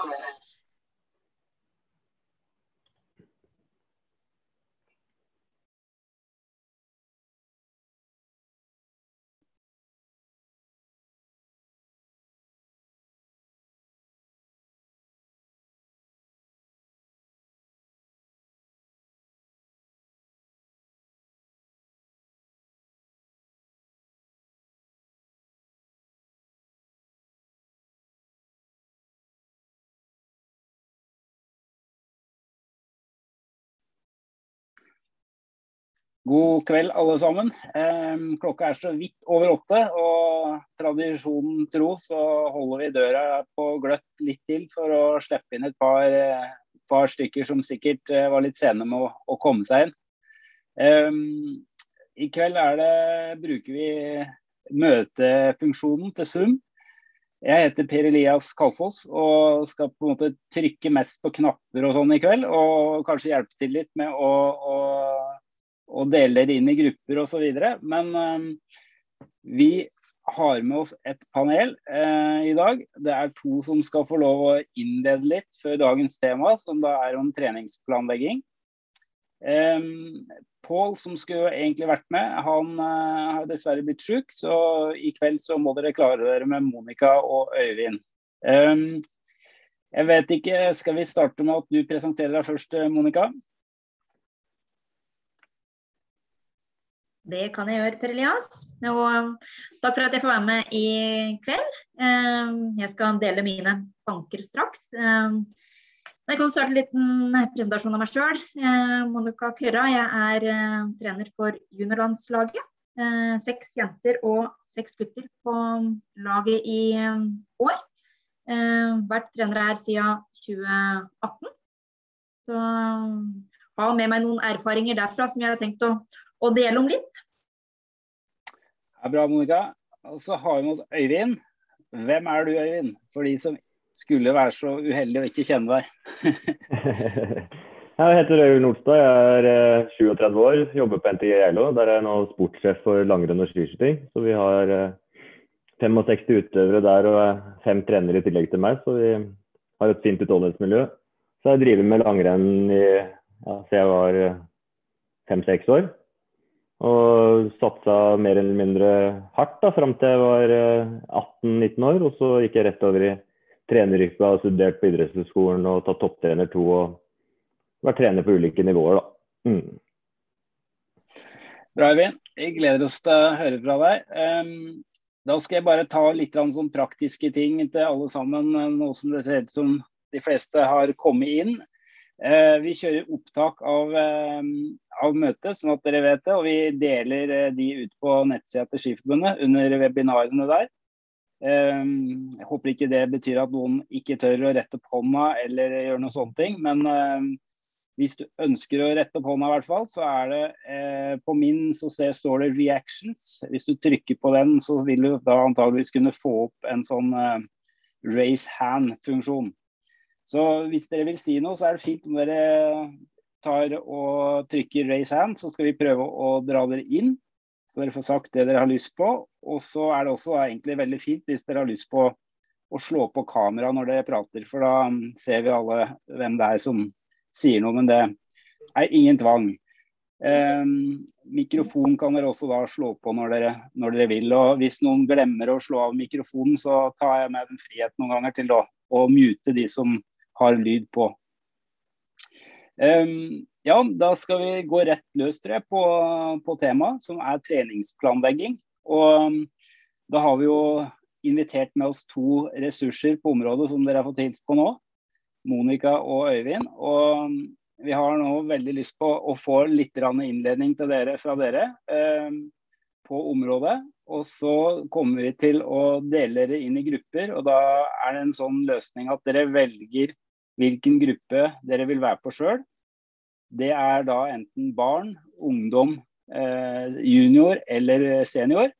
Yes. God kveld, alle sammen. klokka er så vidt over åtte, og tradisjonen tro så holder vi døra på gløtt litt til for å slippe inn et par, eh, par stykker som sikkert eh, var litt sene med å, å komme seg inn. I kveld det, bruker vi møtefunksjonen til Zoom. Jeg heter Per Elias Kalfoss og skal på en måte trykke mest på knapper og sånn i kveld. Og kanskje hjelpe til litt med å, å og deler inn i grupper osv. Men um, vi har med oss et panel eh, i dag. Det er to som skal få lov å innlede litt før dagens tema, som da er om treningsplanlegging. Eh, Pål, som skulle egentlig vært med, han eh, har dessverre blitt syk, så i kveld så må dere klare dere med Monica og Øyvind. jeg vet ikke, Skal vi starte med at du presenterer deg først, Monica? Det kan jeg gjøre, Per Elias. Og takk for at jeg får være med i kveld. Eh, jeg skal dele mine banker straks. Eh, jeg kan starte en liten presentasjon av meg sjøl. Eh, Monica Kyrra, Jeg er trener for juniorlandslaget. Seks jenter og seks gutter på laget i år. Vært trener her siden 2018. Så har med meg noen erfaringer derfra som jeg har tenkt å og dele om litt. Det er bra, Monica. Og så har vi med oss Øyvind. Hvem er du, Øyvind? For de som skulle være så uheldige å ikke kjenne deg. jeg heter Øyvind Nordstad. Jeg er 37 eh, år, jobber på NTG Geilo. Der er jeg nå sportssjef for langrenn og skiskyting. Så vi har 65 eh, utøvere der og fem trenere i tillegg til meg. Så vi har et fint utholdenhetsmiljø. Så jeg driver med langrenn i ja, jeg var eh, fem-seks år. Og satsa mer eller mindre hardt da, fram til jeg var 18-19 eh, år. Og så gikk jeg rett over i treneryrket og studert på idrettshøyskolen og tatt topptrener to. Og vært trener på ulike nivåer, da. Mm. Bra, Eivind. Vi gleder oss til å høre fra deg. Da skal jeg bare ta litt sånn praktiske ting til alle sammen, nå som det ser ut som de fleste har kommet inn. Uh, vi kjører opptak av, uh, av møtet, sånn at dere vet det. Og vi deler eh, de ut på nettsida til Skiforbundet under webinarene der. Jeg håper ikke det betyr at noen ikke tør å rette opp hånda eller gjøre noe sånne ting. Men hvis du ønsker å rette opp hånda, i hvert fall, så er det eh, på min så står det 'reactions'. Hvis du trykker på den, så vil du da antageligvis kunne få opp en sånn eh, raise hand-funksjon. Så hvis dere vil si noe, så er det fint om dere tar og trykker 'raise hand', så skal vi prøve å dra dere inn. Så dere får sagt det dere har lyst på. Og så er det også egentlig veldig fint hvis dere har lyst på å slå på kamera når dere prater, for da ser vi alle hvem det er som sier noe. Men det er ingen tvang. Eh, mikrofon kan dere også da slå på når dere, når dere, vil. og Hvis noen glemmer å slå av mikrofonen, så tar jeg meg den friheten noen ganger til å, å mute de som har lyd på. Um, ja, da skal vi gå rett løs tror jeg, på, på temaet, som er treningsplanlegging. Og um, da har vi jo invitert med oss to ressurser på området som dere har fått hilst på nå. Monica og Øyvind. Og um, vi har nå veldig lyst på å få litt innledning til dere fra dere på området. Og så kommer vi til å dele dere inn i grupper. Og da er det en sånn løsning at dere velger hvilken gruppe dere vil være på sjøl. Det er da enten barn, ungdom, eh, junior eller senior.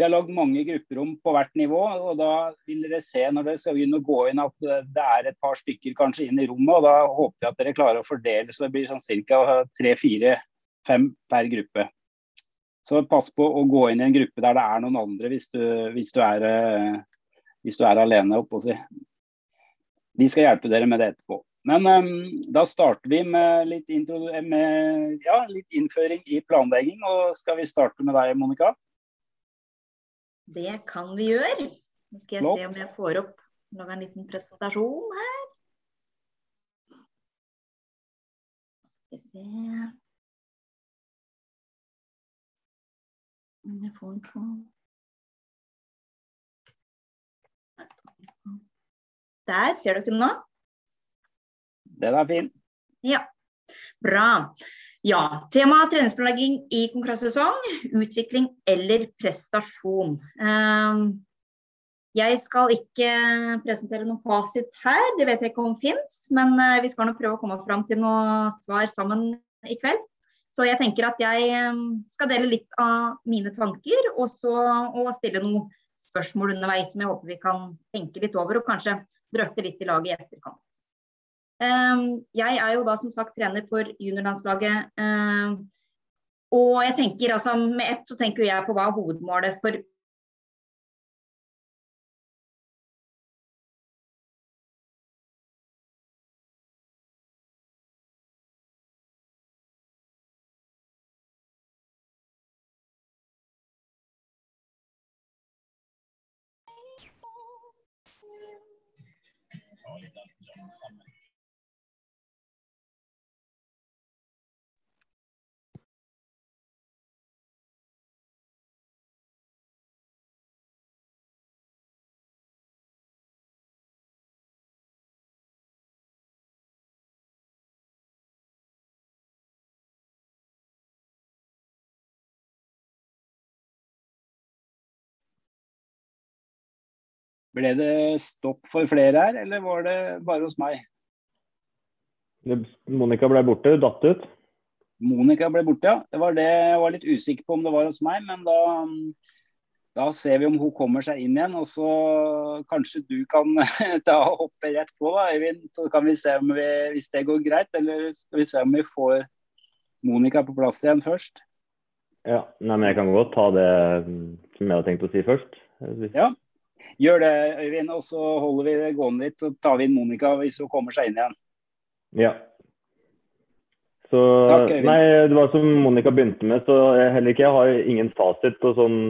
Vi har lagd mange grupperom på hvert nivå. og Da vil dere se når dere skal begynne å gå inn at eh, det er et par stykker kanskje inn i rommet. og Da håper jeg at dere klarer å fordele så det blir sånn ca. tre-fire-fem per gruppe. Så pass på å gå inn i en gruppe der det er noen andre hvis du, hvis du, er, eh, hvis du er, alene. Oppå si. Vi skal hjelpe dere med det etterpå. Men um, da starter vi med litt, intro, med, ja, litt, innføring i planlegging. Og skal vi starte med deg, Monica? Det kan vi gjøre. Nå skal jeg Flott. se om jeg får opp laga en liten presentasjon her. Skal vi se Om jeg får den på Der, ser dere den nå? Den er fin. Ja, bra. Ja, tema treningsplanlegging i konkurransesesong. Utvikling eller prestasjon. Ehm, jeg skal ikke presentere noen fasit her, det vet jeg ikke om fins. Men eh, vi skal nok prøve å komme fram til noe svar sammen i kveld. Så jeg tenker at jeg ehm, skal dele litt av mine tanker, og så og stille noen spørsmål underveis som jeg håper vi kan tenke litt over, og kanskje drøfte litt i laget i etterkant. Ehm, jeg er jo da som sagt trener for juniorlandslaget. Ehm, og jeg tenker altså med ett så tenker jeg på hva hovedmålet for always does just job for somebody. Ble det stopp for flere her, eller var det bare hos meg? Monica ble borte, hun datt ut. Monica ble borte, ja. Det var det jeg var litt usikker på om det var hos meg. Men da, da ser vi om hun kommer seg inn igjen. Og så kanskje du kan da hoppe rett på, da, Øyvind. Så kan vi se om vi, hvis det går greit. Eller skal vi se om vi får Monica på plass igjen først? Ja, nei, men jeg kan godt ta det som jeg hadde tenkt å si først. Ja, Gjør det, Øyvind, og så holder vi det gående litt. Så tar vi inn Monica hvis hun kommer seg inn igjen. Ja. Så, Takk, Øyvind. Nei, det var som Monica begynte med, så jeg heller ikke jeg har ingen fasit. og sånn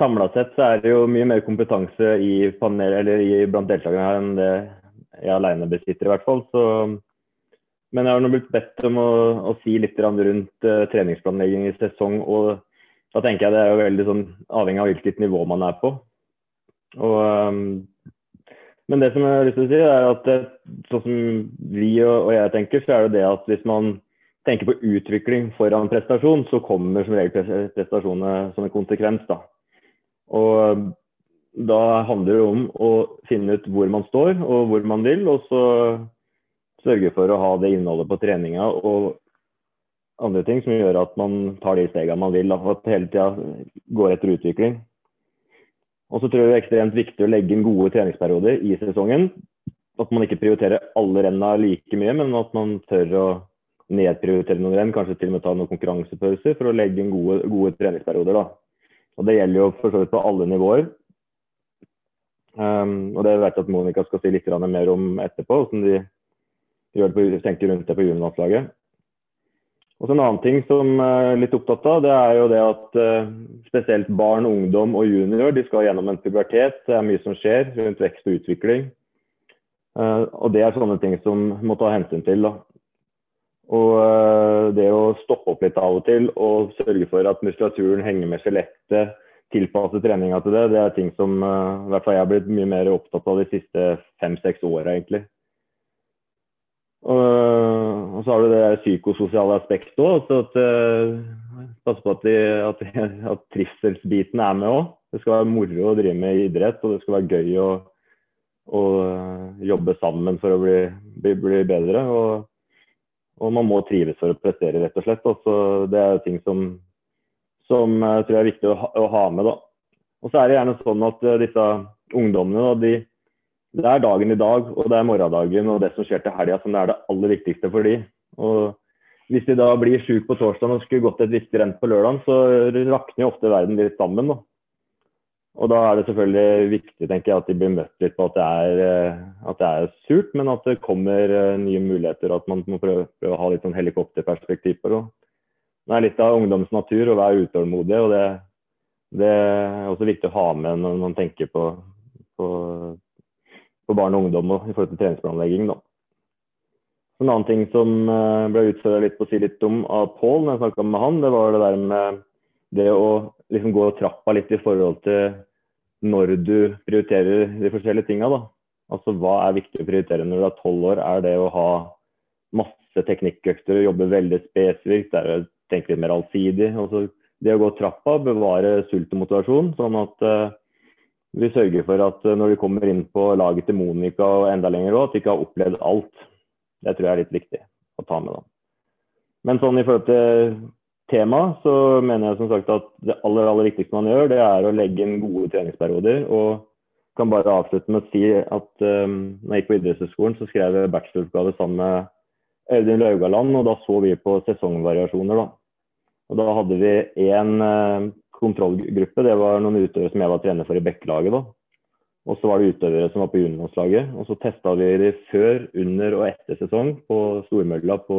Samla sett så er det jo mye mer kompetanse i panel, eller i, blant deltakerne her enn det jeg alene besitter, i hvert fall. Så, men jeg har nå blitt bedt om å, å si litt rundt uh, treningsplanlegging i sesong. og da tenker jeg det er jo veldig sånn avhengig av hvilket nivå man er på. Og, um, men det som jeg har lyst til å si, er at sånn som vi og, jeg tenker, så er det det at hvis man tenker på utvikling foran prestasjon, så kommer som regel prestasjonene som en konsekvens. Da. Og da handler det om å finne ut hvor man står og hvor man vil, og så sørge for å ha det innholdet på treninga og andre ting som gjør at man tar de stegene man vil. At hele tida går etter utvikling. Og så tror jeg det er ekstremt viktig å legge inn gode treningsperioder i sesongen. At man ikke prioriterer alle renna like mye, men at man tør å nedprioritere noen renn. Kanskje til og med ta noen konkurransepauser for å legge inn gode, gode treningsperioder. Da. Og Det gjelder jo for så vidt på alle nivåer. Um, og det vet jeg at Monica skal si litt mer om etterpå, hvordan de gjør det på, tenker rundt det på juniorlandslaget. Og så En annen ting som jeg er litt opptatt av, det er jo det at uh, spesielt barn, ungdom og junior de skal gjennom en pubertet. Det er mye som skjer rundt vekst og utvikling. Uh, og Det er sånne ting som må ta hensyn til. Da. Og Det å stoppe opp litt av og til og sørge for at muskulaturen henger med skjelettet, tilpasse treninga til det, det er ting som i hvert fall jeg har blitt mye mer opptatt av de siste fem-seks åra. Og, så har du det psykososiale aspektet òg. Uh, passe på at, de, at, at trivselsbiten er med òg. Det skal være moro å drive med idrett, og det skal være gøy å, å jobbe sammen for å bli, bli, bli bedre. Og, og, man må trives for å prestere, rett og slett. Også, det er ting som, som jeg tror er viktig å ha, å ha med. Da. Og så er det gjerne sånn at disse ungdommene da, de, det er dagen i dag, og det er morgendagen og det som skjer til helga som det er det aller viktigste for de. Og hvis de da blir sjuke på torsdag og skulle gått et viktig renn på lørdag, så rakner jo ofte verden litt sammen. Da. Og da er det selvfølgelig viktig tenker jeg, at de blir møtt litt på at det, er, eh, at det er surt, men at det kommer eh, nye muligheter. At man må prøve, prøve å ha litt sånn helikopterperspektiv på det. Det er litt av ungdoms natur å være utålmodig, og det, det, er også viktig å ha med når man tenker på, på, på barn og ungdom og i forhold til treningsplanlegging. Da. En annen ting som eh, ble utfordra litt på å si litt om av Pål når jeg snakka med han, det var det der med det å liksom gå trappa litt i forhold til når du prioriterer de forskjellige tinga. Altså hva er viktig å prioritere når du er tolv år? Er det å ha masse teknikkøkter og jobbe veldig spesifikt? Er det å tenke litt mer allsidig? Altså, det å gå trappa, bevare sult og motivasjon, sånn at uh, vi sørger for at uh, når vi kommer inn på laget til Monica og enda lenger òg, at de ikke har opplevd alt. Det tror jeg er litt viktig å ta med. da. Men sånn i forhold til tema, så mener jeg som sagt at det aller, aller viktigste man gjør, det er å legge inn gode treningsperioder. Og kan bare avslutte med å si at um, når jeg gikk på idrettshøyskolen, så skrev jeg bacheloroppgave sammen med Audun Laugaland, og da så vi på sesongvariasjoner. da. Og da hadde vi én kontrollgruppe, det var noen utøvere som jeg var trener for i Bekkelaget. da. Og så var det utøvere som var på juniorlandslaget. Og så testa vi de før, under og etter sesong på stormølla på,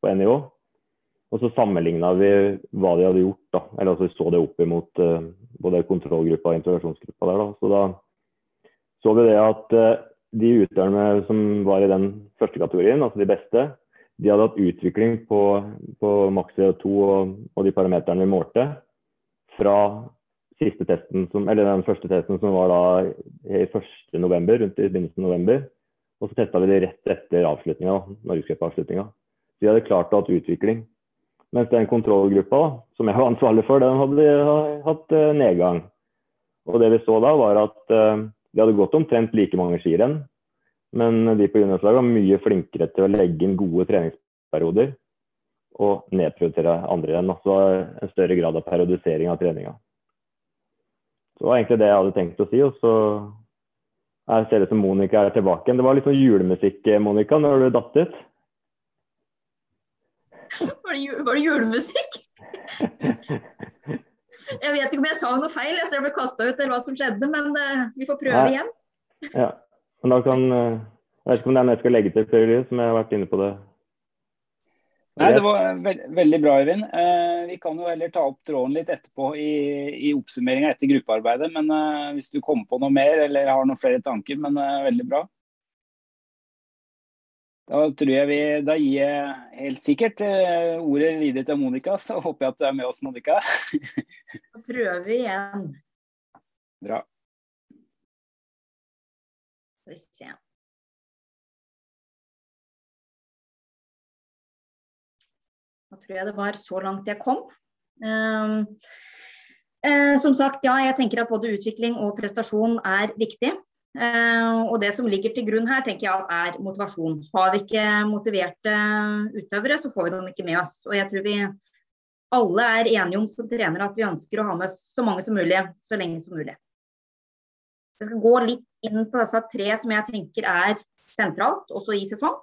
på NIH. Og så sammenligna vi hva de hadde gjort. da, eller altså så det opp imot uh, både kontrollgruppa og integrasjonsgruppa der. da, Så da så vi det at uh, de utøverne som var i den første kategorien, altså de beste, de hadde hatt utvikling på, på maks CO2 og, og, de parameterne vi målte, fra siste testen som, eller den første testen som var da i 1. november, rundt i begynnelsen av november. Og så testa vi det rett etter avslutninga, norgescupavslutninga. Så vi hadde klart å ha utvikling. Mens den kontrollgruppa som jeg var ansvarlig for, den hadde hatt eh, nedgang. Og det vi så da, var at uh, de hadde gått omtrent like mange skirenn. Men de på juniorslaget var mye flinkere til å legge inn gode treningsperioder og nedprioritere andre igjen. Altså en større grad av periodisering av treninga. Så det var egentlig det jeg hadde tenkt å si. Og så jeg ser det som Monica er tilbake. igjen. Det var litt sånn julemusikk, Monica, når du datt ut. Var det, var det julemusikk? Jeg vet ikke om jeg sa noe feil, så jeg ble kasta ut eller hva som skjedde, men uh, vi får prøve Nei. igjen. Ja, men da kan uh, Jeg vet ikke om det er noe jeg skal legge til, som jeg har vært inne på det. Nei, Det var ve veldig bra, Øyvind. Eh, vi kan jo heller ta opp tråden litt etterpå i, i oppsummeringa etter gruppearbeidet. Men hvis du kommer på noe mer eller har noen flere tanker, men veldig bra. Da tror jeg vi, da gir jeg helt sikkert uh, ordet videre til Monica, så håper jeg at du er med oss, Monica. Da prøver vi igjen. Bra. Skal vi se. Nå tror jeg det var så langt jeg kom. Um, uh, som sagt, ja, jeg tenker at både utvikling og prestasjon er viktig. Eh, og Det som ligger til grunn her, tenker jeg er motivasjon. Har vi ikke motiverte utøvere, så får vi dem ikke med oss. Og jeg tror vi alle er enige om som trener at vi ønsker å ha med så mange som mulig så lenge som mulig. Jeg skal gå litt inn på disse tre som jeg tenker er sentralt, også i sesong.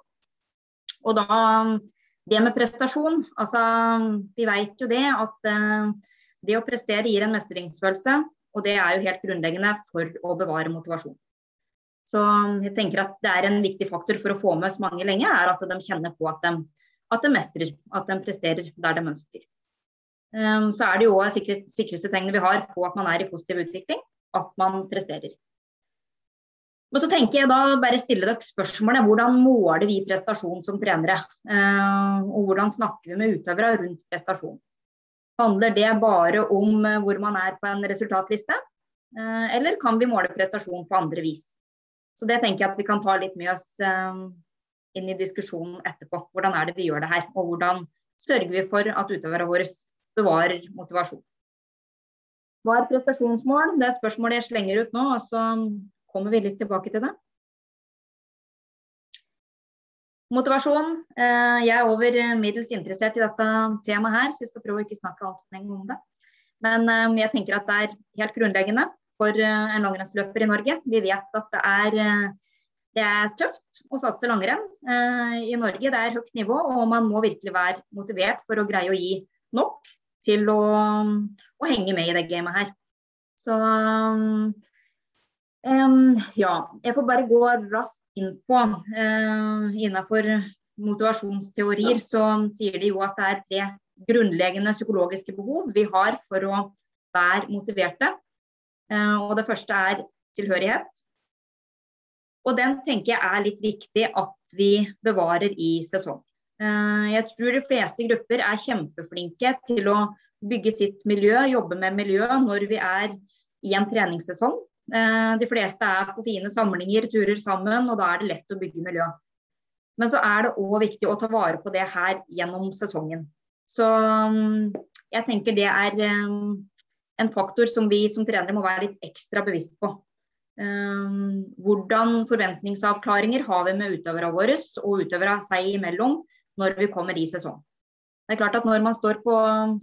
Og da det med prestasjon. Altså, vi vet jo det at eh, det å prestere gir en mestringsfølelse. Og det er jo helt grunnleggende for å bevare motivasjon. Så jeg tenker at det er en viktig faktor for å få med så mange lenge, er at de kjenner på at de, at de mestrer, at de presterer der de ønsker. Um, så er det jo òg sikre, sikreste tegnet vi har på at man er i positiv utvikling, at man presterer. Men så tenker jeg da bare stille dere spørsmålet hvordan måler vi prestasjon som trenere? Uh, og hvordan snakker vi med utøvere rundt prestasjon? Handler det bare om uh, hvor man er på en resultatliste? Uh, eller kan vi måle prestasjon på andre vis? Så det tenker jeg at vi kan ta litt med oss inn i diskusjonen etterpå. Hvordan er det vi gjør det her, og hvordan sørger vi for at utøverne våre bevarer motivasjon. Hva er prestasjonsmål? Det er spørsmålet jeg slenger ut nå, og så kommer vi litt tilbake til det. Motivasjon. Eh, jeg er over middels interessert i dette temaet her, så jeg skal prøve å ikke snakke altfor lenge om det. Men eh, jeg tenker at det er helt grunnleggende for eh, en langrennsløper i Norge. Vi vet at det er, eh, det er tøft å satse langrenn eh, i Norge. Det er høyt nivå, og man må virkelig være motivert for å greie å gi nok til å, å henge med i det gamet her. Så um, ja, jeg får bare gå raskt inn på uh, Innenfor motivasjonsteorier så sier de jo at det er tre grunnleggende psykologiske behov vi har for å være motiverte. Uh, og det første er tilhørighet. Og den tenker jeg er litt viktig at vi bevarer i sesong. Eh, jeg tror de fleste grupper er kjempeflinke til å bygge sitt miljø, jobbe med miljø når vi er i en treningssesong. Eh, de fleste er på fine samlinger, turer sammen, og da er det lett å bygge miljø. Men så er det òg viktig å ta vare på det her gjennom sesongen. Så mm, jeg tenker det er eh, en faktor som vi som trenere må være litt ekstra bevisst på. Hvordan forventningsavklaringer har vi med utøverne våre og utøvere seg imellom når vi kommer i sesong. Det er klart at Når man står på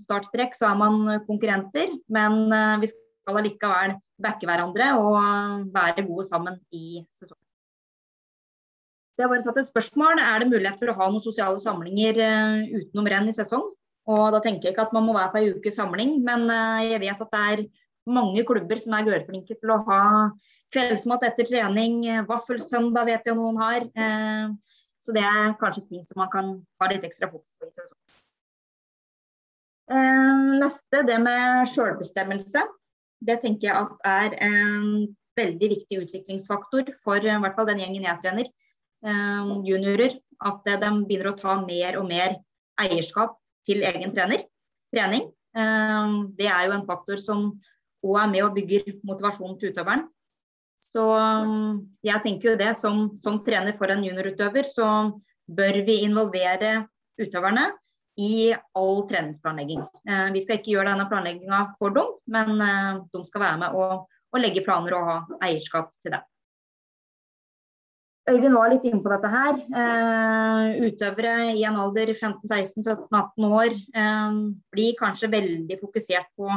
startstrekk, så er man konkurrenter, men eh, vi skal allikevel backe hverandre og være gode sammen i sesongen. Det bare satt et spørsmål. Er det mulighet for å ha noen sosiale samlinger eh, utenom renn i sesong? Og Da tenker jeg ikke at man må være på ei ukes samling, men eh, jeg vet at det er mange klubber som er gørflinke til å ha kveldsmat etter trening. Vaffelsøndag vet jeg noen har. Så det er kanskje ting som man kan ha litt ekstra fokus på i sesongen. Eh, neste, det med sjølbestemmelse. Det tenker jeg at er en veldig viktig utviklingsfaktor for i hvert fall den gjengen jeg trener, eh, juniorer. At de begynner å ta mer og mer eierskap til egen trener, trening. Eh, det er jo en faktor som òg er med og bygger motivasjonen til utøveren. Så jeg tenker jo det, som, som trener for en juniorutøver, så bør vi involvere utøverne i all treningsplanlegging. Eh, vi skal ikke gjøre denne planlegginga for dem, men eh, de skal være med og, og, legge planer og ha eierskap til det. Øyvind var litt inne på dette her. Eh, utøvere i en alder 15-16-17-18 år eh, blir kanskje veldig fokusert på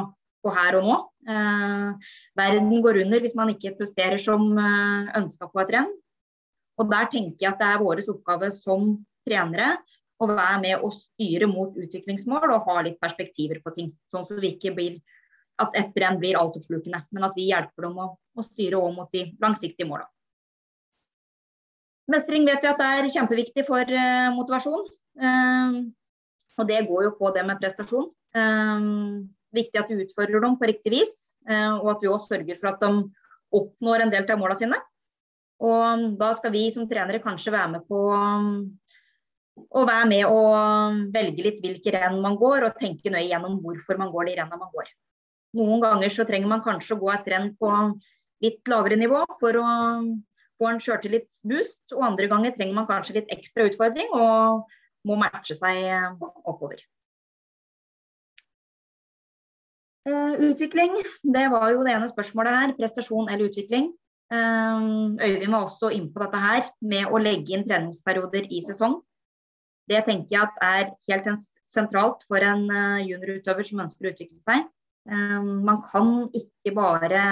på her og nå. Eh, verden går under hvis man ikke presterer som eh, ønska på et renn. Og der tenker jeg at det er vår oppgave som trenere å være med og styre mot utviklingsmål og ha litt perspektiver på ting. Sånn at vi ikke blir at ett renn blir altoppslukende, men at vi hjelper dem å, å styre òg mot de langsiktige målene. Mestring vet vi at er kjempeviktig for uh, motivasjon. Um, og det går jo på det med prestasjon. Um, viktig at vi utfører dem på riktig vis, uh, og at vi også sørger for at de oppnår en del av målene sine. Og da skal vi som trenere kanskje være med på å være med og velge litt hvilke renn man går, og tenke nøye gjennom hvorfor man går de rennene man går. Noen ganger så trenger man kanskje å gå et renn på litt lavere nivå for å få en sjøltillitsboost, og andre ganger trenger man kanskje litt ekstra utfordring og må matche seg oppover. Uh, utvikling, det var jo det ene spørsmålet her. Prestasjon eller utvikling. Uh, Øyvind var også inne på dette her med å legge inn treningsperioder i sesong. Det tenker jeg at er helt sentralt for en uh, juniorutøver som ønsker å utvikle seg. man kan ikke bare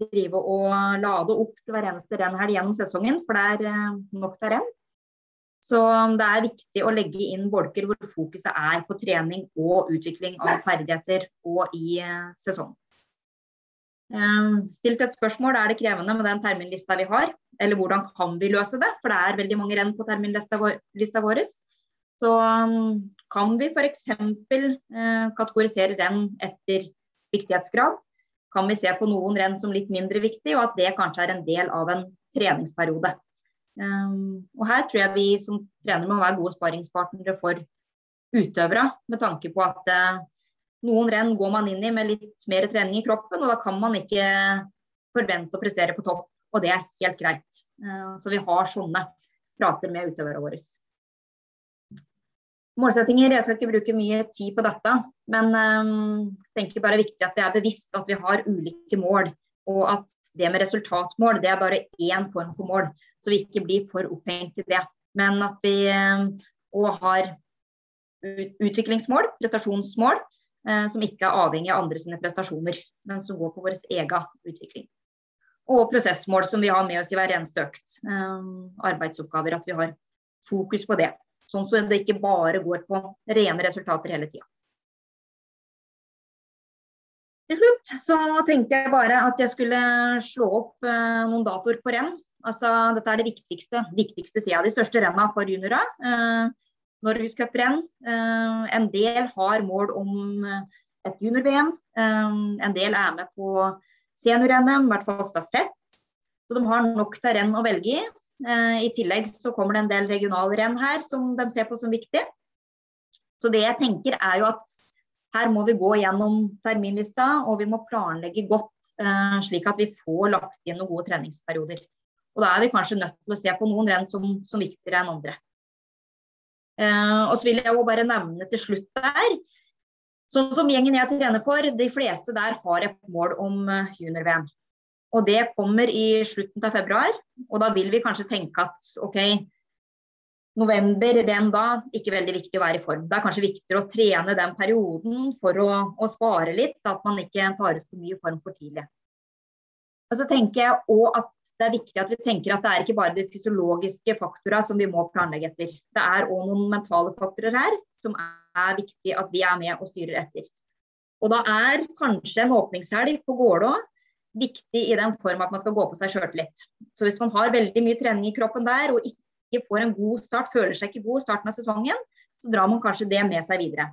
drive og lade opp til hver eneste renn her gjennom sesongen, for det er nok til renn. Så det er viktig å legge inn bolker hvor fokuset er på trening og utvikling av ferdigheter og i sesongen. sesong. Stilt et spørsmål er det krevende med den terminlista vi har, eller hvordan kan vi løse det? For det er veldig mange renn på terminlista vår. Så ehm, kan vi f.eks. Eh, kategorisere renn etter viktighetsgrad? Kan vi se på noen renn som litt mindre viktig, og at det kanskje er en del av en treningsperiode? Um, og her tror jeg vi som trener må være gode sparingspartnere for utøvere, med tanke på at eh, noen renn går man inn i med litt mer trening i kroppen, og da kan man ikke forvente å prestere på topp. Og det er helt greit. Uh, så vi har sånne prater med utøverne våre. Målsettinger, Jeg skal ikke bruke mye tid på dette, men um, jeg tenker bare viktig at vi er bevisst at vi har ulike mål. Og at det med resultatmål, det er bare én form for mål. Så vi ikke blir for opphengt i det. Men at vi òg eh, har utviklingsmål, prestasjonsmål, eh, som ikke er avhengig av andre sine prestasjoner, men som går på vår egen utvikling. Og prosessmål som vi har med oss i hver eneste økt. Eh, arbeidsoppgaver. At vi har fokus på det. Sånn så det ikke bare går på rene resultater hele tida. til slutt så tenkte jeg bare at jeg skulle slå opp eh, noen datoer på renn. Altså, dette er det viktigste, viktigste sida. De største renna for juniorer. Eh, Norgescuprenn. Eh, en del har mål om eh, et junior-VM. Eh, en del er med på senior-NM, i hvert fall stafett. Så de har nok til renn å velge i. Eh, I tillegg så kommer det en del regionalrenn her som de ser på som viktig. Så det jeg tenker er jo at her må vi gå gjennom terminlista, og vi må planlegge godt, eh, slik at vi får lagt inn noen gode treningsperioder. Og da er vi kanskje nødt til å se på noen renn som, som viktigere enn andre. Eh, og så vil jeg jo bare nevne til slutt der, sånn som gjengen jeg trener for, de fleste der har et mål om eh, junior-VM. Og det kommer i slutten av februar, og da vil vi kanskje tenke at OK, november, den da, ikke veldig viktig å være i form. Det er kanskje viktigere å trene den perioden for å, å spare litt, at man ikke tar så mye form for tidlig. Og så tenker jeg også at det er viktig at vi tenker at det er ikke bare de fysiologiske faktorene som vi må planlegge etter. Det er òg noen mentale faktorer her som er viktig at vi er med og styrer etter. Og da er kanskje en åpningshelg på Gålå viktig i den form at man skal gå på seg sjøltillit. Så hvis man har veldig mye trening i kroppen der og ikke får en god start, føler seg ikke god i starten av sesongen, så drar man kanskje det med seg videre.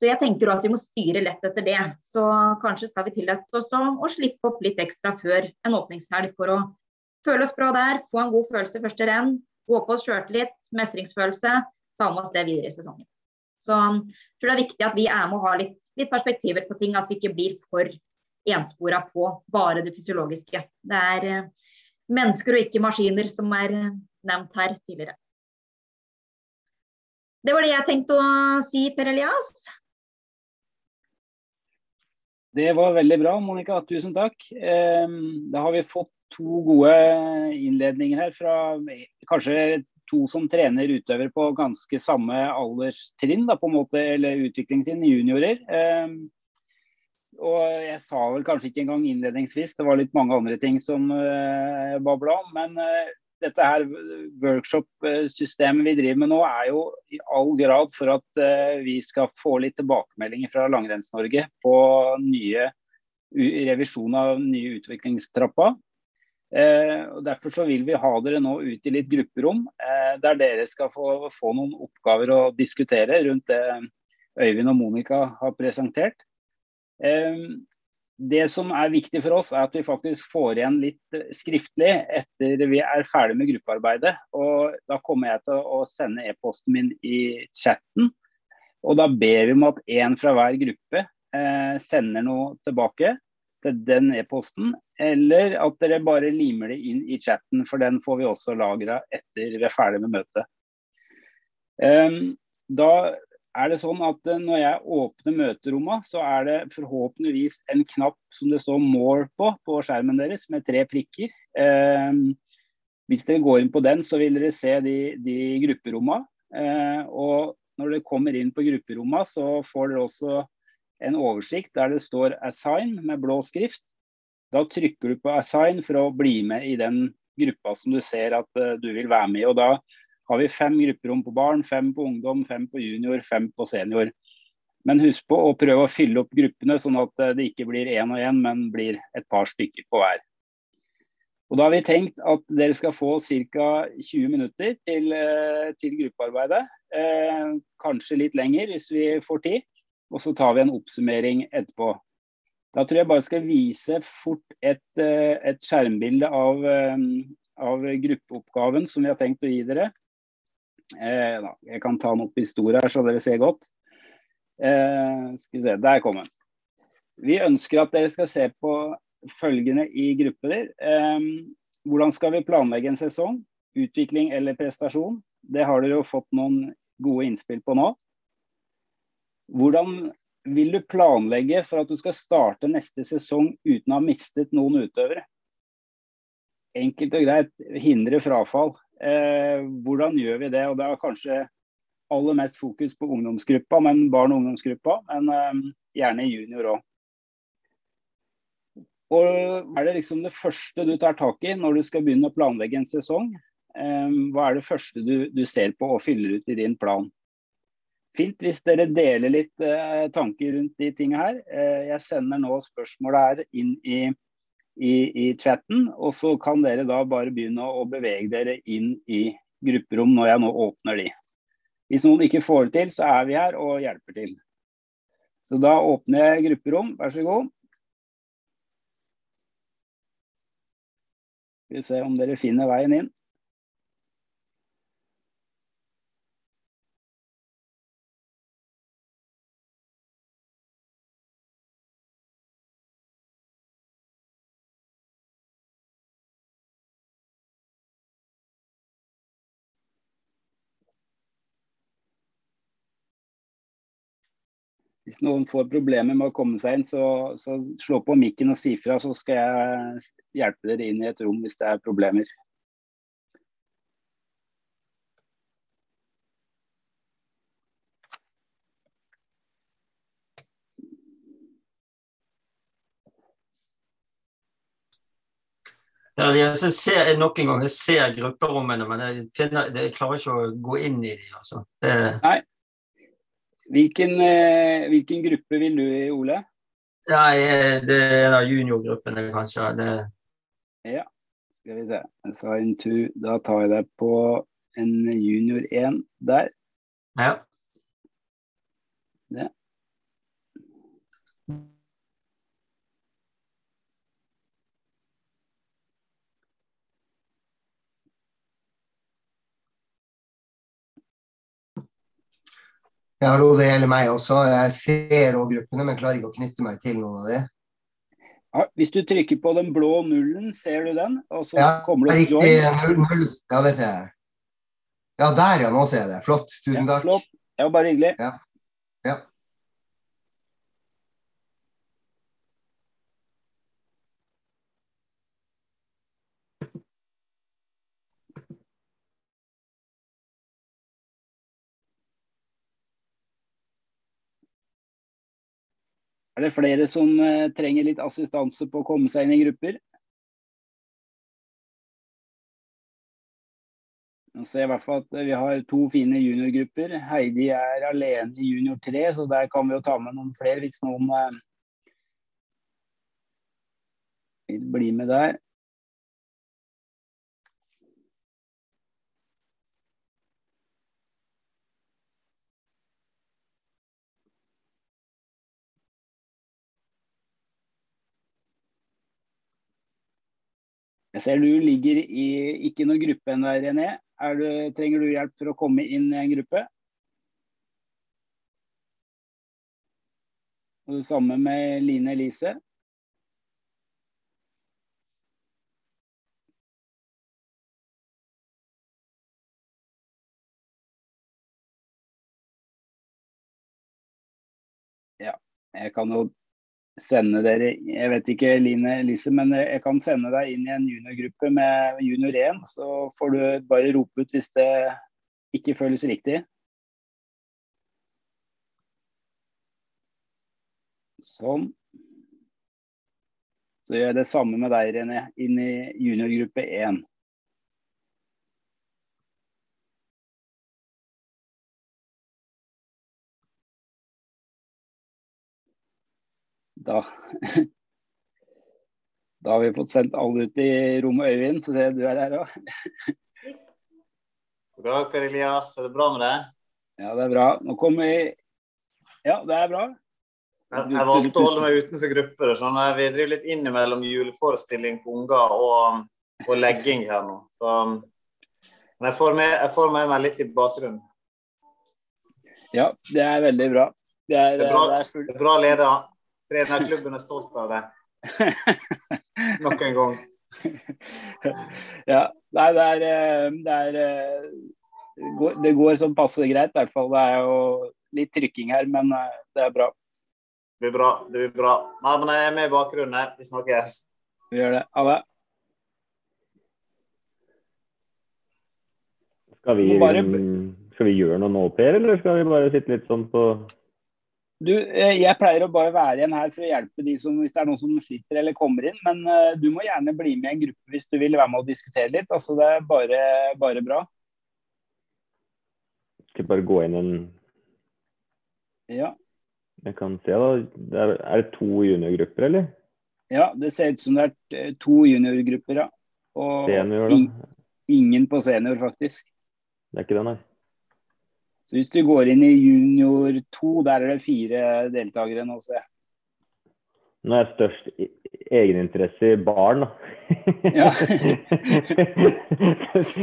Så jeg tenker at vi må styre lett etter det. Så kanskje skal vi tillate oss å slippe opp litt ekstra før en åpningshelg for å føle oss bra der, få en god følelse første renn, gå på oss sjøltillit, mestringsfølelse, ta med oss det videre i sesongen. Så jeg tror det er viktig at vi er med og har litt, litt perspektiver på ting, at vi ikke blir for enspora på bare det fysiologiske. Det er eh, mennesker og ikke maskiner som er nevnt her tidligere. Det var det jeg tenkte å si, Per Elias. Det var veldig bra, Monica. Tusen takk. Ehm, da har vi fått to gode innledninger her fra kanskje to som trener utøvere på ganske samme alderstrinn, da, på en måte, eller utviklingen sin, juniorer. Ehm, og jeg sa vel kanskje ikke engang innledningsvis, det var litt mange andre ting som uh, babla om. Men uh, dette her workshop-systemet vi driver med nå, er jo i all grad for at uh, vi skal få litt tilbakemeldinger fra Langrenns-Norge på nye revisjon av nye utviklingstrappa. Eh, og Derfor så vil vi ha dere nå ut i litt grupperom, eh, der dere skal få, få, noen oppgaver å diskutere rundt det Øyvind og Monica har presentert. Eh, det som er viktig for oss, er at vi faktisk får igjen litt eh, skriftlig etter vi er ferdig med gruppearbeidet. Og da kommer jeg til å sende e-posten min i chatten. Og da ber vi om at én fra hver gruppe eh, sender noe tilbake til den e-posten. Eller at dere bare limer det inn i chatten, for den får vi også lagra etter vi er ferdig med møtet. Um, da er det sånn at eh, når jeg åpner møterommet, så er det forhåpentligvis en knapp som det står 'more' på på skjermen deres, med tre prikker. Um, hvis dere går inn på den, så vil dere se de, de grupperommene. Eh, og når dere kommer inn på grupperommene, så får dere også en oversikt der det står 'assign' med blå skrift. Da trykker du på 'assign' for å bli med i den gruppa som du ser at uh, du vil være med i. og da har vi fem grupperom på barn, fem på ungdom, fem på junior, fem på senior. Men husk på å prøve å fylle opp gruppene, sånn at eh, det ikke blir én og én, men blir et par stykker på hver. Og Da har vi tenkt at dere skal få ca. 20 minutter til, eh, til gruppearbeidet. Eh, kanskje litt lenger hvis vi får tid. Og så tar vi en oppsummering etterpå. Da tror jeg bare skal vise fort et, eh, et skjermbilde av, av gruppeoppgaven som vi har tenkt å gi dere. Eh, jeg kan ta den opp i stor her, så dere ser godt. Eh, skal vi se, Der kom den. Vi ønsker at dere skal se på følgende i grupper. Eh, hvordan skal vi planlegge en sesong? Utvikling eller prestasjon? Det har dere jo fått noen gode innspill på nå. Hvordan vil du planlegge for at du skal starte neste sesong uten å ha mistet noen utøvere? Enkelt og greit hindre frafall. Eh, hvordan gjør vi det? Og Det er kanskje aller mest fokus på ungdomsgruppa, men barn- og ungdomsgruppa. Men eh, gjerne junior òg. Og er det liksom det første du tar tak i når du skal begynne å planlegge en sesong? Eh, hva er det første du, du ser på og fyller ut i din plan? Fint hvis dere deler litt eh, tanker rundt de tingene her. Eh, jeg sender nå spørsmålet her inn i, i, i, chatten, og så kan dere da bare begynne å bevege dere inn i grupperom når jeg nå åpner de. Hvis noen ikke får det til, så er vi her og hjelper til. Så da åpner jeg grupperom, vær så god. Skal vi se om dere finner veien inn. Hvis noen får problemer med å komme seg inn, så, så slå på mikken og si fra, så skal jeg hjelpe dere inn i et rom hvis det er problemer. Jeg ser noen ganger ser grupperommene, men jeg, finner, jeg klarer ikke å gå inn i dem. Altså. Nei, Hvilken, eh, hvilken, gruppe vil du i, Ole? Nei, eh, det er da juniorgruppen, juniorgruppene, kanskje. Det... Ja, skal vi se. Sign to. Da tar jeg deg på en junior 1 der. Ja. Det. Ja, hallo, det gjelder meg også. Jeg ser òg gruppene, men klarer ikke å knytte meg til noen av de. Ja, hvis du trykker på den blå nullen, ser du den? Ja, det opp. Null, null, ja, det ser jeg. Ja, der ja, nå ser jeg det. Flott. Tusen ja, takk. Flott. Ja, bare hyggelig. Ja. ja. Er det flere som uh, trenger litt assistanse på å komme seg inn i grupper? Nå ser jeg i hvert fall at Vi har to fine juniorgrupper. Heidi er alene i junior 3, så der kan vi jo ta med noen flere hvis noen uh, vil bli med der. Jeg ser du ligger i ikke noen gruppe ennå, René. Du, trenger du hjelp for å komme inn i en gruppe? Og det samme med Line Elise. Ja, jeg kan jo sende dere Jeg vet ikke, Line Lise, men jeg kan sende deg inn i en juniorgruppe med junior 1. Så får du bare rope ut hvis det ikke føles riktig. Sånn. Så gjør jeg det samme med deg, René, inn i juniorgruppe 1. Da, da har vi fått sendt alle ut i rommet, Øyvind. Så ser jeg du er her òg. God dag, Per Elias. Er det bra med deg? Ja, det er bra. Nå kommer vi Ja, det er bra. Jeg, jeg valgte å holde meg utenfor grupper. sånn Vi driver litt innimellom juleforestilling på unger og, og legging her nå. Så, men jeg får, med, jeg får med meg litt i bakgrunnen. Ja, det er veldig bra. Det er, det er bra, det er full... det er bra leder. Trenerklubben er stolt av det. Nok en gang. ja. Nei, det er, eh, det er eh, Det går som passe greit, i hvert fall. Det er jo litt trykking her, men eh, det er bra. Det blir bra. Det blir bra. Nei, men jeg er med i bakgrunnen. Vi snakkes. Vi gjør det. Ha det. Skal vi, bare... skal vi gjøre noe nå, Per, eller skal vi bare sitte litt sånn på du, eh, jeg pleier å bare være igjen her for å hjelpe de som, hvis det er noen som sliter eller kommer inn. Men uh, du må gjerne bli med i en gruppe hvis du vil være med og diskutere litt. Altså, det er bare, bare bra. Ikke bare gå inn en Ja. Jeg kan se, da. Er, det to juniorgrupper, eller? ja, det ser ut som det er eh, to juniorgrupper, ja. Og Senior, da? ing- ingen på senior, faktisk. Det er ikke det, nei. Så hvis du går inn i junior 2, der er det fire deltakere nå, ser jeg. Nå er jeg størst egeninteresse i barn, da. Ja.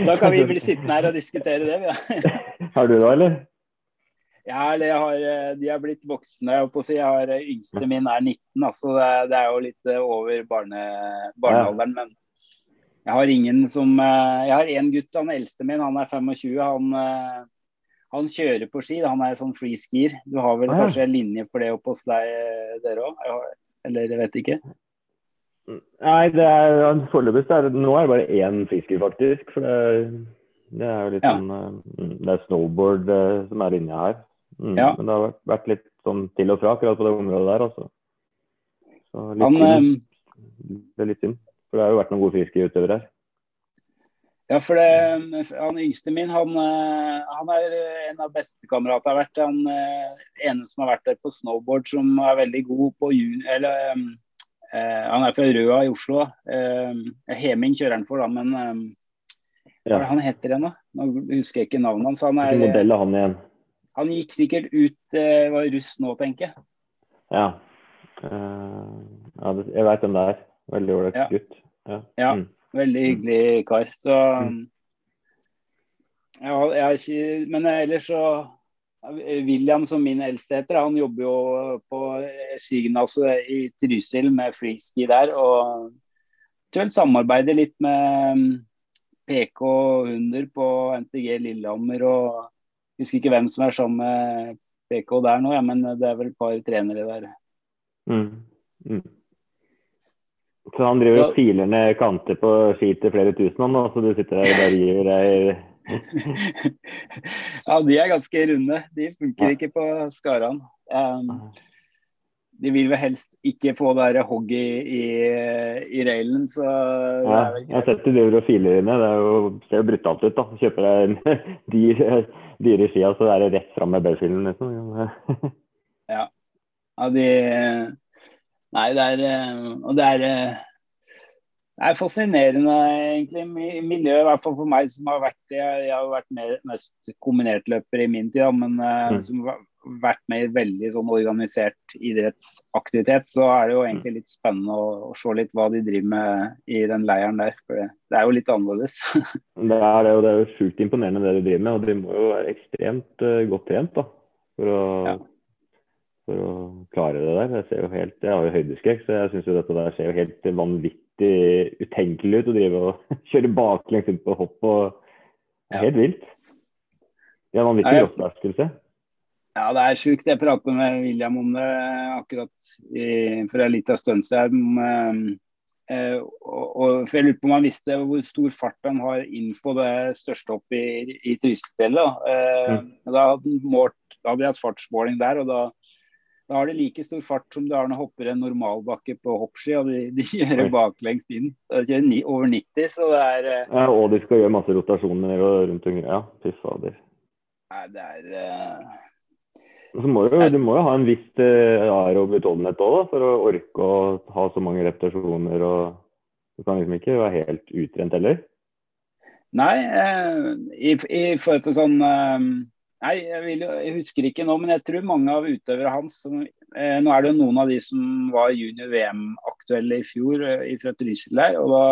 Da kan vi bli sittende her og diskutere det, vi. Ja. Har du det, eller? Ja, eller har, eh, de er blitt voksne. Jeg, på å si. jeg har eh, Yngste min er 19, altså det, det er jo litt eh, over barne, barnealderen. Men jeg har ingen som Jeg har én gutt, han eldste min, han er 25. Han, han kjører på ski. Han er sånn freeskier. Du har vel Ah, ja. kanskje en linje for det oppe hos deg, eh, dere òg? Eller jeg vet ikke. Nei, det er foreløpig er det Nå er det bare én freeskier, faktisk. For det er, det er jo litt Ja. sånn eh, Det er snowboard eh, som er linja her. Mm, Ja. Men det har vært, litt sånn til og fra akkurat på det området der, altså. Så litt Han, synd. Det er litt synd. For det har jo vært noen gode friskierutøvere her. Ja, for det, han yngste min, han, eh, han er en av bestekameratene jeg har vært. Han eh, ene som har vært der på snowboard, som er veldig god på juni... Eller um, uh, han er fra Røa i Oslo. Eh, Heming kjører han for, da, men eh, hva er det han heter igjen, da? Nå husker jeg ikke navnet hans. Han, Hvilken er, modell er han igjen? han gikk sikkert ut uh, var russ nå, tenker jeg. Ja. Uh, ja jeg veit hvem det er. Veldig ålreit Ja. gutt. Ja. Ja. Mm. Veldig hyggelig kar. Så Mm. ja, jeg, er ikke- Men ellers så William, som min eldste heter, han jobber jo på skigymnaset i Trysil med freeski der. Og tror samarbeider litt med mm, PK Hunder på NTG Lillehammer. og jeg Husker ikke hvem som er sammen med PK der nå, ja, men det er vel et par trenere der. Mm. Mm. Så han driver og filer ned kanter på ski til flere tusen, han så du sitter der og bare gir deg ja, de er ganske runde. De funker Ja. ikke på Skaran. Um, de vil vel helst ikke få det hogg i, i, i railen, så Ja, jeg har sett du driver og filer inne. Det jo, ser jo brutalt ut, da. Kjøper deg en dyr, dyre skia, så er det rett fram med belfilen, liksom. Ja, de Nei, det er eh, Og det er eh, det er fascinerende, egentlig, mi- miljøet, i hvert fall for meg som har vært Jeg, jeg har vært med, mest kombinertløper i min tid, da, men eh, Mm. som har vært med i veldig sånn organisert idrettsaktivitet, så er det jo egentlig litt spennende å, å se litt hva de driver med i den leiren der. For det, det er jo litt annerledes. Det er det, og det er jo sjukt imponerende det de driver med. Og de må jo være ekstremt godt trent da, for å, Ja. For å klare det der. Jeg ser jo helt, jeg har jo høydeskrekk, så jeg syns jo dette der ser jo helt vanvittig utenkelig ut. Å drive og kjøre baklengs inn på hopp og Helt vilt. Det er en vanvittig jeg- kroppsbeherskelse. Ja, det er sjukt. Jeg pratet med William om det akkurat i, for en liten stund siden. Eh, og, og, for Jeg lurer på om han visste hvor stor fart han har inn på det største hoppet i, i Trysilfjellet. da. Eh, da hadde han målt, da hadde de hatt fartsmåling der, og da, da har de like stor fart som du har når du hopper en normalbakke på hoppski. og De, de kjører Oi. baklengs inn. Så de kjører ni, over 90, så det er eh, Ja, og de skal gjøre masse rotasjoner og rundt omkring. Ja, fy fader. Nei, det er uh... Må du, du må jo ha en viss uh, aerob utholdenhet òg, for å orke å ha så mange repetasjoner. og Du kan liksom ikke være helt utrent heller. Nei, eh, i, i forhold til sånn eh, Nei, jeg, vil, jeg husker ikke nå, men jeg tror mange av utøvere hans som, eh, Nå er det jo noen av de som var junior-VM-aktuelle i fjor eh, fra Trysil der. og da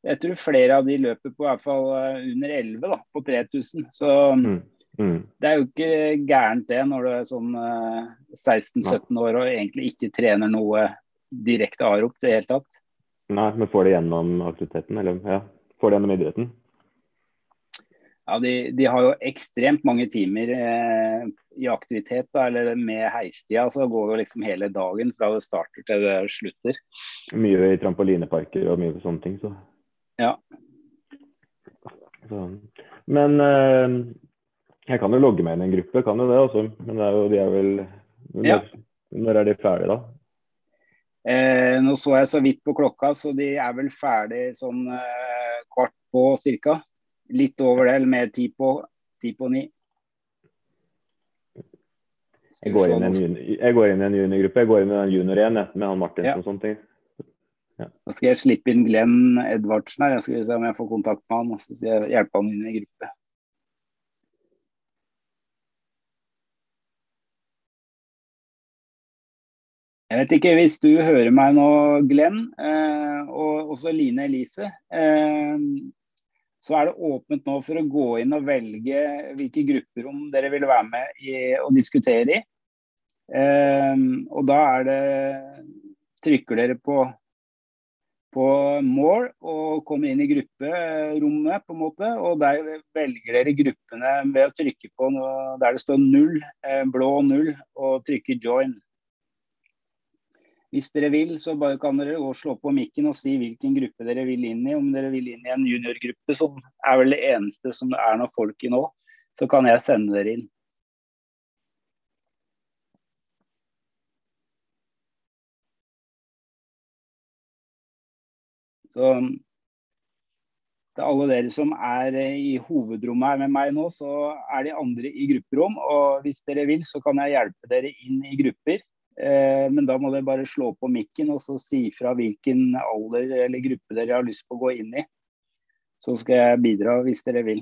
jeg tror flere av de løper på i hvert fall eh, under 11 da, på 3000. Så Mm. Mm. det er jo ikke gærent det når du er sånn eh, 16-17 år og egentlig ikke trener noe direkte arop i det hele tatt. Nei, men får det gjennom aktiviteten, eller ja, får det gjennom idretten. Ja, de, de har jo ekstremt mange timer eh, i aktivitet, da, eller med heistida. Så går jo liksom hele dagen fra det starter til det slutter. Mye i trampolineparker og mye sånne ting. Så. Ja. Så. Men eh, jeg kan jo logge meg inn i en gruppe, kan jo det også. Men det er jo, de er vel når, Ja. når er de ferdige, da? Eh, nå så jeg så vidt på klokka, så de er vel ferdig sånn eh, kvart på cirka. Litt over det, eller mer ti på, ti på ni. Jeg går inn i en, juni- jeg går inn i en juniorgruppe. Jeg går inn i en junior 1 med han Martinsen Ja. og sånne ting. Da skal jeg slippe inn Glenn Edvardsen her. Jeg skal se om jeg får kontakt med han. og Så skal jeg hjelpe han inn i gruppe. Jeg vet ikke hvis du hører meg nå, Glenn, eh, og også Line Elise. Eh, så er det åpent nå for å gå inn og velge hvilke grupperom dere vil være med i og diskutere i. Um, og da er det Trykker dere på på mål og kommer inn i grupperommet, på en måte. Og der velger dere gruppene ved å trykke på noe der det står null, eh, blå null, og trykke join. Hvis dere vil, så bare kan dere gå og slå på mikken og si hvilken gruppe dere vil inn i. Om dere vil inn i en juniorgruppe, som er vel det eneste som det er noe folk i nå, så kan jeg sende dere inn. Så til alle dere som er eh, i hovedrommet her med meg nå, så er de andre i grupperom. Og hvis dere vil, så kan jeg hjelpe dere inn i grupper. Eh, men da må dere bare slå på mikken og så si fra hvilken alder eller gruppe dere har lyst på å gå inn i. Så skal jeg bidra hvis dere vil.